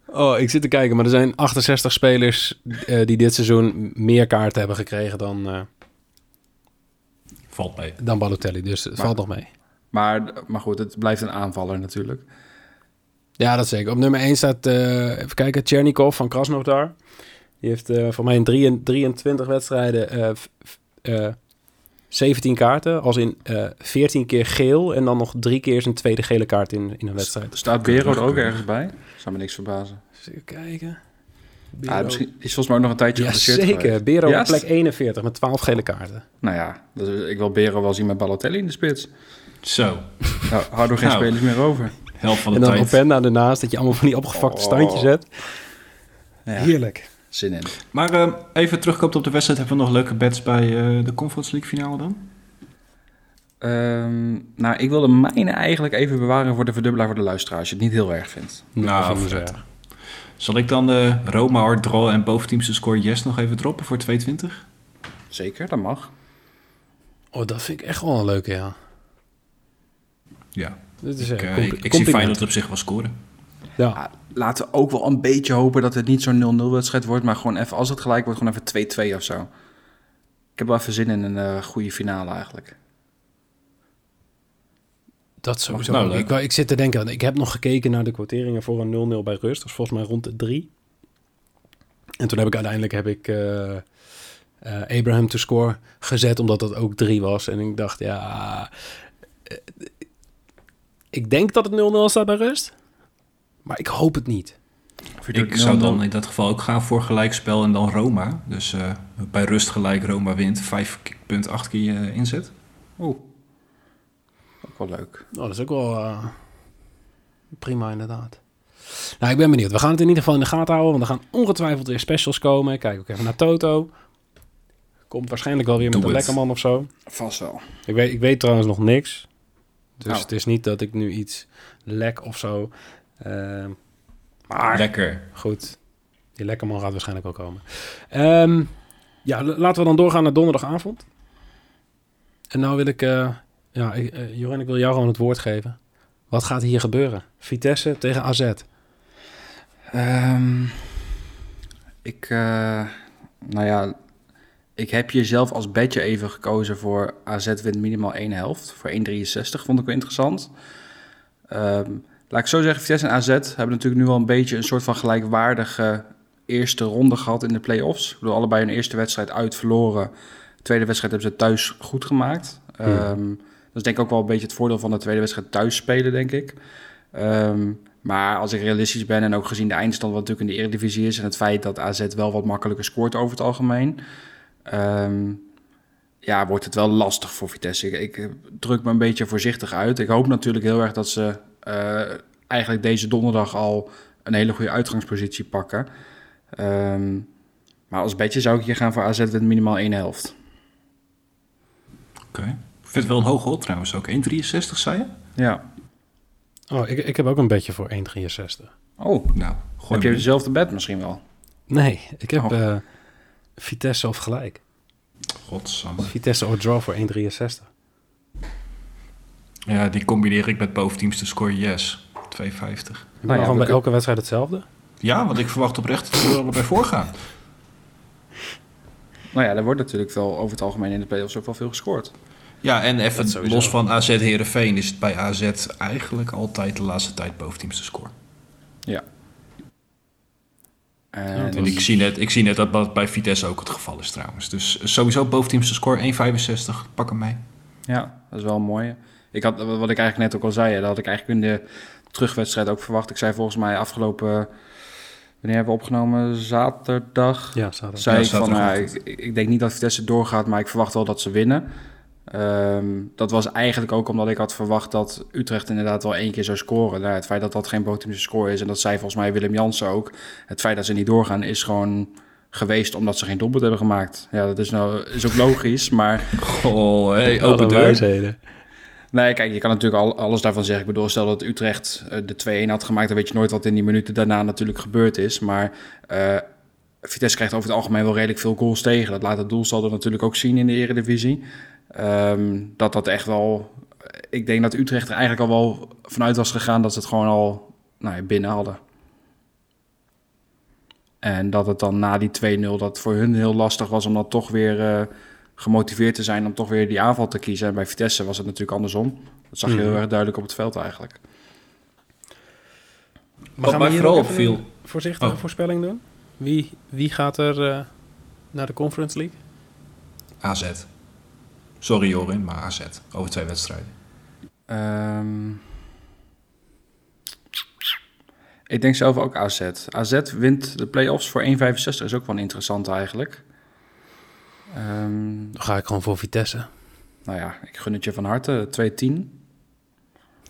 Oh, ik zit te kijken, maar er zijn 68 spelers eh, die dit seizoen meer kaarten hebben gekregen dan, eh, Valt mee. dan Balotelli. Dus het Maar- valt nog mee. Maar, maar goed, het blijft een aanvaller natuurlijk. Ja, dat zeker. Op nummer 1 staat, eh, even kijken, Chernikov van Krasnodar. Die heeft eh, voor mij in 3 23 wedstrijden eh, f- f- eh, 17 kaarten. Als in eh 14 keer geel en dan nog drie keer zijn tweede gele kaart in, in een wedstrijd. Staat Bero er ook ergens bij? Zou me niks verbazen. Even kijken. Ja, misschien is volgens mij ook nog een tijdje Ja, zeker. geweest. Bero op plek 41 met 12 gele kaarten. Nou ja, dus ik wil Bero wel zien met Balotelli in de spits. Zo, Nou, hou er geen Nou. spelers meer over. helft van de En dan tijd. Openda ernaast, dat je allemaal van die opgefakte Oh. standjes hebt. Ja, Heerlijk. zin in. Maar eh, even terugkomt op de wedstrijd. Hebben we nog leuke bets bij eh, de Conference League finale dan? Ehm, nou, ik wilde mijne eigenlijk even bewaren voor de verdubbelaar voor de luisteraar, als je het niet heel erg vindt. Nou, vind Zal ik dan de Roma hard draw en boventeamse score yes nog even droppen voor 220? Zeker, dat mag. Oh, dat vind ik echt wel een leuke, ja. Ja, Dit is ik, eh, compli- ik, ik zie. Feyenoord op zich wel scoren. Ja. Ja, laten we ook wel een beetje hopen dat het niet zo'n 0-0 wedstrijd wordt, maar gewoon even, als het gelijk wordt, gewoon even 2-2 of zo. Ik heb wel even zin in een eh, goede finale eigenlijk. Dat sowieso. Nou, ik, ik zit te denken, ik heb nog gekeken naar de kwarteringen voor een 0-0 bij rust. Dat is volgens mij rond de 3. En toen heb ik uiteindelijk heb ik, eh, eh, Abraham to score gezet, omdat dat ook 3 was. En ik dacht, ja... eh, ik denk dat het 0-0 staat bij rust. Maar ik hoop het niet. Ik zou 0-0. dan in dat geval ook gaan voor gelijkspel en dan Roma. Dus eh, bij rust gelijk Roma wint. 5,8 keer inzet. Oeh. Ook wel leuk. Oh, dat is ook wel eh, prima inderdaad. Nou, ik ben benieuwd. We gaan het in ieder geval in de gaten houden, want er gaan ongetwijfeld weer specials komen. Kijk ook even naar Toto. Komt waarschijnlijk wel weer met een lekkerman of zo. Vast wel. Ik weet, ik weet trouwens nog niks. Dus Oh. het is niet dat ik nu iets lek of zo. Ehm, maar Lekker. goed, die lekkerman gaat waarschijnlijk wel komen. Ehm, ja, laten we dan doorgaan naar donderdagavond. En nou wil ik, eh ja, ik, eh, ik wil jou gewoon het woord geven. Wat gaat hier gebeuren? Vitesse tegen AZ. Ehm, ik, eh, nou ja, ik heb hier zelf als bedje even gekozen voor AZ wint minimaal één helft. Voor 1,63 vond ik wel interessant. Ehm, laat ik zo zeggen, Vitesse en AZ hebben natuurlijk nu al een beetje een soort van gelijkwaardige eerste ronde gehad in de play-offs. Ik bedoel, allebei hun eerste wedstrijd uit verloren. De tweede wedstrijd hebben ze thuis goed gemaakt. Dat is denk ik ook wel een beetje het voordeel van de tweede wedstrijd thuis spelen, denk ik. Ehm, maar als ik realistisch ben en ook gezien de eindstand wat natuurlijk in de Eredivisie is... en het feit dat AZ wel wat makkelijker scoort over het algemeen... ehm, ja, wordt het wel lastig voor Vitesse. Ik, ik druk me een beetje voorzichtig uit. Ik hoop natuurlijk heel erg dat ze eh, eigenlijk deze donderdag al een hele goede uitgangspositie pakken. Ehm, maar als bedje zou ik hier gaan voor AZ met minimaal één helft. Oké. Vind het wel een hoge hot trouwens ook. 1,63 zei je? Ja. Oh, ik, ik heb ook een beetje voor 1,63. Oh, Nou, gooi heb je dezelfde bed misschien wel? Nee, ik heb Oh. eh, Vitesse of gelijk. Godsamme. Vitesse or draw voor 1,63. Ja, die combineer ik met boventeams te score yes. 2,50. Nou ja, ja, we bij elke wedstrijd hetzelfde. Ja, want ik verwacht oprecht dat we er allebei voor gaan. Nou ja, er wordt natuurlijk wel over het algemeen in de play-offs ook wel veel gescoord. Ja, en even los van AZ Heerenveen is het bij AZ eigenlijk altijd de laatste tijd boventeams te scoren. Ja. En, En ik zie, net, ik zie net dat dat bij Vitesse ook het geval is trouwens. Dus sowieso boventeams te score 1,65. Pak hem mee. Ja, dat is wel mooi. Ik had, wat ik eigenlijk net ook al zei, hè, dat had ik eigenlijk in de terugwedstrijd ook verwacht. Ik zei volgens mij afgelopen, wanneer hebben we opgenomen? Zaterdag. Ja, zaterdag. zei Ja, ik van, nou, ik, ik denk niet dat Vitesse doorgaat, maar ik verwacht wel dat ze winnen. Ehm, dat was eigenlijk ook omdat ik had verwacht dat Utrecht inderdaad wel één keer zou scoren. Nou, het feit dat dat geen boventeamse score is, en dat zei volgens mij Willem Jansen ook. Het feit dat ze niet doorgaan is gewoon geweest omdat ze geen doelpunt hebben gemaakt. Ja, dat is, nou, is ook logisch, maar... Oh, hey, Alle open deur. Nee, kijk, je kan natuurlijk al, alles daarvan zeggen. Ik bedoel, stel dat Utrecht eh, de 2-1 had gemaakt... dan weet je nooit wat in die minuten daarna natuurlijk gebeurd is. Maar eh, Vitesse krijgt over het algemeen wel redelijk veel goals tegen. Dat laat het doelsaldo natuurlijk ook zien in de eredivisie. Ehm, dat dat echt wel... Ik denk dat Utrecht er eigenlijk al wel vanuit was gegaan... dat ze het gewoon al nou ja, binnen hadden. En dat het dan na die 2-0... dat het voor hun heel lastig was om dan toch weer... eh, gemotiveerd te zijn om toch weer die aanval te kiezen. En bij Vitesse was het natuurlijk andersom. Dat zag je Mhm. heel erg duidelijk op het veld eigenlijk. Maar gaan we mij hier vooral opviel- een voorzichtige Oh. voorspelling doen? Wie, wie gaat er eh, naar de Conference League? AZ. Sorry Jorin, maar AZ. Over twee wedstrijden. Ehm, ik denk zelf ook AZ. AZ wint de play-offs voor 1,65. Is ook wel interessant eigenlijk. Ehm, Dan ga ik gewoon voor Vitesse. nou ja, ik gun het je van harte. 2-10.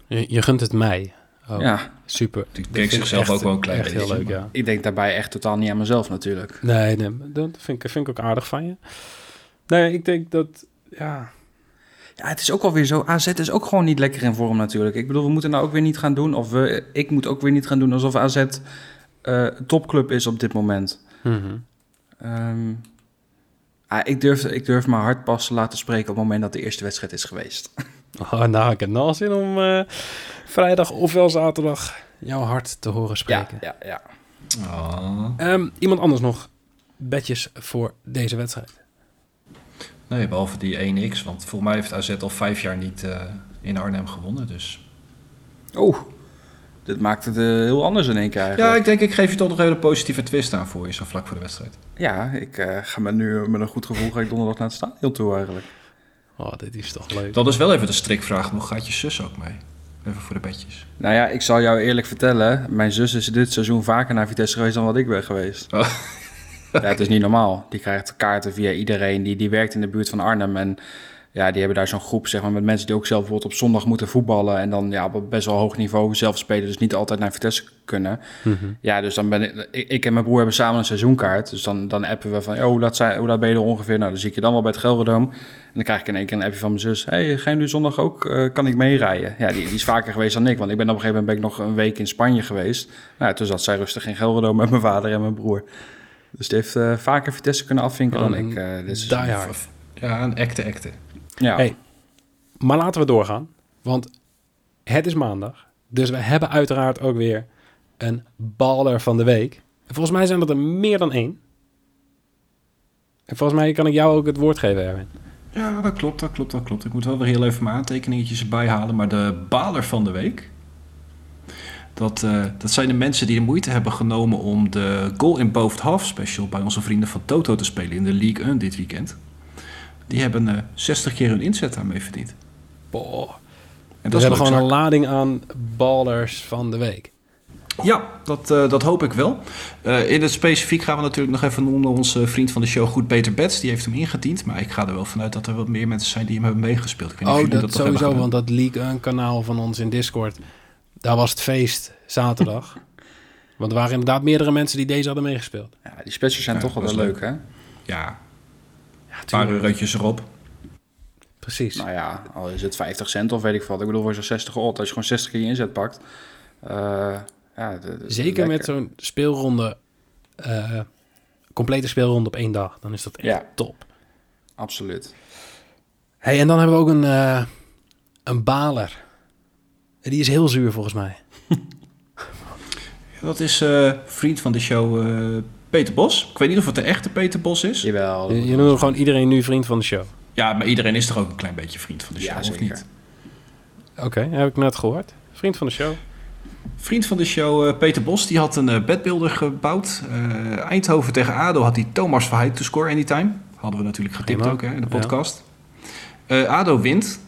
Je, je gunt het mij. Oh, Ja, super. Ik zichzelf echt- ook wel een klein heel leuk, ja. ik denk daarbij echt totaal niet aan mezelf natuurlijk. Nee, nee, dat vind ik, vind ik ook aardig van je. Nee, ik denk dat, ja... Ja, het is ook alweer zo. AZ is ook gewoon niet lekker in vorm natuurlijk. Ik bedoel, we moeten nou ook weer niet gaan doen. Of we, ik moet ook weer niet gaan doen alsof AZ eh, topclub is op dit moment. mhm. Ehm, ah, ik, durf, ik durf mijn hart pas te laten spreken op het moment dat de eerste wedstrijd is geweest. Oh, nou, ik heb nou zin om eh, vrijdag ofwel zaterdag jouw hart te horen spreken. ja, ja. Oh. Ehm, iemand anders nog bedjes voor deze wedstrijd? Nee, behalve die 1x. Want volgens mij heeft AZ al vijf jaar niet eh, in Arnhem gewonnen. Dus. Oeh, dit maakt het eh, heel anders in één keer Ja, eigenlijk. ik denk ik geef je toch nog even een positieve twist aan voor je, zo vlak voor de wedstrijd. Ja, ik eh, ga me nu met een goed gevoel ga ik donderdag naar het stadion toe eigenlijk. Oh, dit is toch leuk. Dat is wel even de strikvraag nog. Gaat je zus ook mee? Even voor de bedjes. Nou ja, ik zal jou eerlijk vertellen. Mijn zus is dit seizoen vaker naar Vitesse geweest dan wat ik ben geweest. Oh. Ja, het is niet normaal. Die krijgt kaarten via iedereen. Die, die werkt in de buurt van Arnhem. En ja, die hebben daar zo'n groep zeg maar, met mensen die ook zelf bijvoorbeeld op zondag moeten voetballen. En dan ja, op best wel hoog niveau zelf spelen. Dus niet altijd naar Vitesse kunnen. Mhm. Ja, dus dan ben ik, ik, ik en mijn broer hebben samen een seizoenkaart. Dus dan, dan appen we van, oh, hoe laat, zijn, hoe laat ben je er ongeveer? Nou, dan zie ik je dan wel bij het Gelredome. En dan krijg ik in één keer een appje van mijn zus. hey, ga je nu zondag ook, eh, kan ik meerijden? Ja, die, die is vaker geweest dan ik. Want ik ben op een gegeven moment ben ik nog een week in Spanje geweest. Nou, toen zat zij rustig in Gelredome met mijn vader en mijn broer. Dus die heeft eh, vaker Vitesse kunnen afvinken dan Oh, ik. eh dit seizoen. die hard. Ja, een acte acte. Ja. Hey. Maar laten we doorgaan, want het is maandag. Dus we hebben uiteraard ook weer een baller van de week. Volgens mij zijn dat er meer dan één. En volgens mij kan ik jou ook het woord geven, Erwin. Ja, dat klopt, dat klopt, dat klopt. Ik moet wel weer heel even mijn aantekeningetjes erbij halen. Maar de baler van de week Dat, eh, dat zijn de mensen die de moeite hebben genomen om de Goal in Both Half special bij onze vrienden van Toto te spelen in de League 1 dit weekend. Die hebben eh 60 keer hun inzet daarmee verdiend. Boah. En Dat is hebben gewoon een lading aan ballers van de week. Ja, dat, eh, dat hoop ik wel. In het specifiek gaan we natuurlijk nog even noemen onze vriend van de show Goed Beter Bets. Die heeft hem ingediend. Maar ik ga er wel vanuit dat er wat meer mensen zijn die hem hebben meegespeeld. Ik weet Oh, dat, sowieso, want dat League een kanaal van ons in Discord, daar was het feest zaterdag. want er waren inderdaad meerdere mensen die deze hadden meegespeeld. Ja, die specials zijn Ja, toch wel is leuk, hè? Ja, Ja, een paar eurotjes erop. Precies. Nou ja, al is het 50 cent of weet ik wat. Ik bedoel, voor zo'n 60 odd, als je gewoon 60 keer je inzet pakt. eh, ja, de- de- Zeker met zo'n speelronde, eh, complete speelronde op één dag. Dan is dat echt Ja. top. Absoluut. Hey, en dan hebben we ook een, eh, een baler. En Die is heel zuur volgens mij. Dat is eh, vriend van de show eh, Peter Bos. Ik weet niet of het de echte Peter Bos is. Ja, Jawel. Je, je noemt gewoon iedereen nu vriend van de show. maar iedereen is toch ook een klein beetje vriend van de show, Ja, of zeker. niet? Oké, heb ik net gehoord. Vriend van de show. Vriend van de show, eh, Peter Bos, die had een bedbuilder gebouwd. Eh, Eindhoven tegen ADO had hij Thomas Verheid to score anytime. Hadden we natuurlijk getipt Prima. ook hè, in de Ja. podcast. Eh, ADO wint.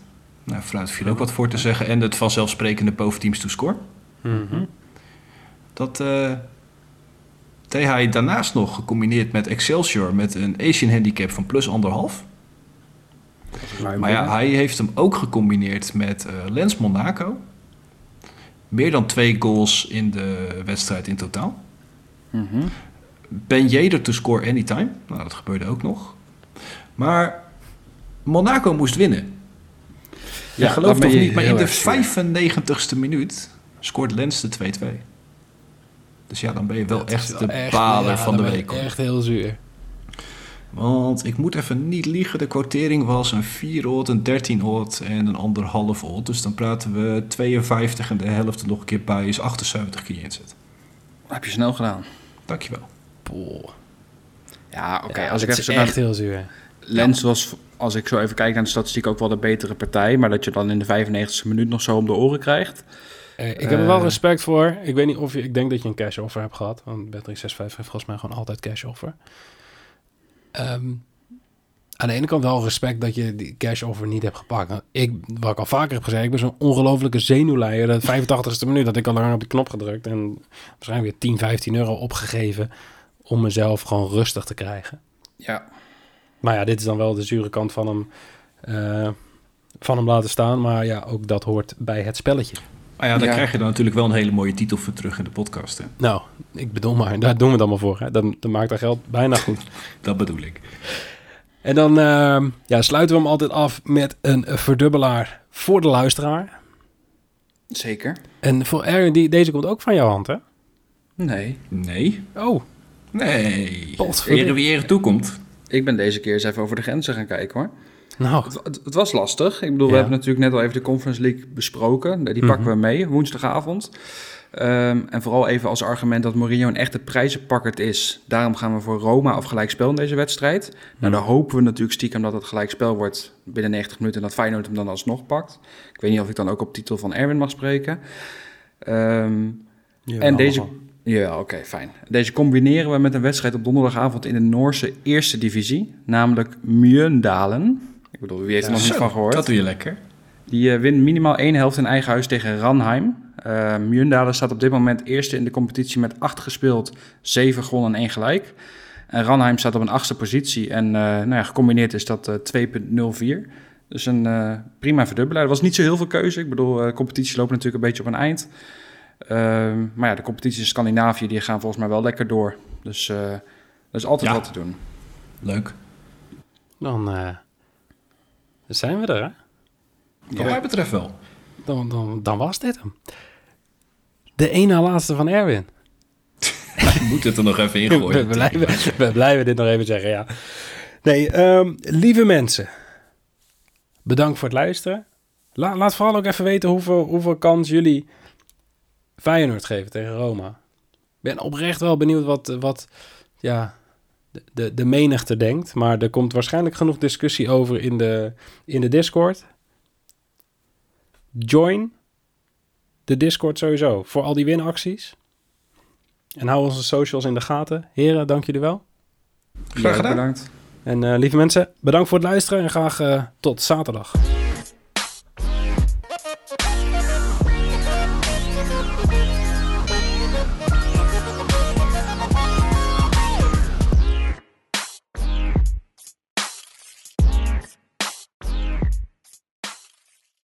Nou, vooruit viel ook wat voor te zeggen. En het vanzelfsprekende boventeams to score. Mhm. Dat eh deed hij daarnaast nog gecombineerd met Excelsior met een Asian handicap van plus anderhalf. Maar ja, hij heeft hem ook gecombineerd met eh, Lens Monaco. Meer dan twee goals in de wedstrijd in totaal. Mhm. Ben Jeder to score anytime. Nou, dat gebeurde ook nog. Maar Monaco moest winnen. Ja, Ja, geloof toch je niet, maar in de erg zuur. 95ste minuut scoort Lens de 2-2. Dus ja, dan ben je wel Dat echt wel de echt- baler ja, van de week. Echt heel zuur. Want ik moet even niet liegen, de quotering was een 4 odd, een 13 odd en een anderhalf odd. Dus dan praten we 52 en de helft er nog een keer bij is 78 keer inzet. heb je snel gedaan. Dankjewel. Poh. Ja, oké. Ja, als ik het even zo echt naar heel zuur. Lens was, als ik zo even kijk naar de statistiek, ook wel de betere partij. Maar dat je dan in de 95e minuut nog zo om de oren krijgt. Eh, ik heb er wel Eh. respect voor. Ik weet niet of je... Ik denk dat je een cash offer hebt gehad. Want Bet365 heeft volgens mij gewoon altijd cash offer. Ehm, aan de ene kant wel respect dat je die cash offer niet hebt gepakt. Ik, wat ik al vaker heb gezegd, ik ben zo'n ongelofelijke zenuwleier. De 85ste minuut dat ik al lang op de knop gedrukt. En waarschijnlijk weer 10, 15 euro opgegeven om mezelf gewoon rustig te krijgen. Ja. Maar ja, dit is dan wel de zure kant van hem, eh, van hem laten staan. Maar ja, ook dat hoort bij het spelletje. Maar ja, dan Ja. krijg je dan natuurlijk wel een hele mooie titel voor terug in de podcast. Hè? Nou, ik bedoel maar, daar doen we het allemaal voor. Hè? Dan, dan maakt dat geld bijna goed. Dat bedoel ik. En dan ehm, ja, sluiten we hem altijd af met een verdubbelaar voor de luisteraar. Zeker. En voor Erwin, die, deze komt ook van jouw hand, hè? Nee. Nee. Oh, Nee. Ere wie ere toekomt. Ik ben deze keer eens even over de grenzen gaan kijken hoor. nou, Het, het, het was lastig. Ik bedoel, we Ja. hebben natuurlijk net al even de Conference League besproken. Die pakken Mhm. we mee, woensdagavond. Ehm, en vooral even als argument dat Mourinho een echte prijzenpakkerd is. Daarom gaan we voor Roma of gelijkspel in deze wedstrijd. Nou, dan hopen we natuurlijk stiekem dat het gelijkspel wordt binnen 90 minuten... en dat Feyenoord hem dan alsnog pakt. Ik weet niet of ik dan ook op titel van Erwin mag spreken. Ehm, en deze... Ja, oké, fijn. Deze combineren we met een wedstrijd op donderdagavond in de Noorse eerste divisie, namelijk Mjøndalen. Ik bedoel, wie heeft er nog niet van gehoord? Dat doe je lekker. Die eh, wint minimaal één helft in eigen huis tegen Ranheim. Eh Mjøndalen staat op dit moment eerste in de competitie met acht gespeeld, zeven gewonnen en één gelijk. En Ranheim staat op een achtste positie en eh, nou ja, gecombineerd is dat eh 2.04. Dus een prima verdubbelaar. Er was niet zo heel veel keuze. Ik bedoel, eh competitie loopt natuurlijk een beetje op een eind. Ehm, maar ja, de competities in Scandinavië die gaan volgens mij wel lekker door. Dus eh er is altijd Ja. wat te doen. Leuk. Dan eh, zijn we er, hè? Wat mij betreft wel. Dan, dan, dan was dit hem. De één na laatste van Erwin. Je moet het er nog even in We blijven, we blijven dit nog even zeggen, ja. Nee, ehm, lieve mensen. Bedankt voor het luisteren. La- laat vooral ook even weten hoeveel, hoeveel kans jullie Feyenoord geven tegen Roma. Ik ben oprecht wel benieuwd wat, wat ja, de, de, de menigte denkt. Maar er komt waarschijnlijk genoeg discussie over in de, in de Discord. Join. de Discord sowieso voor al die winacties. En hou onze socials in de gaten. Heren, dank jullie wel. Graag gedaan. Bedankt. En eh, lieve mensen, bedankt voor het luisteren en graag eh, tot zaterdag.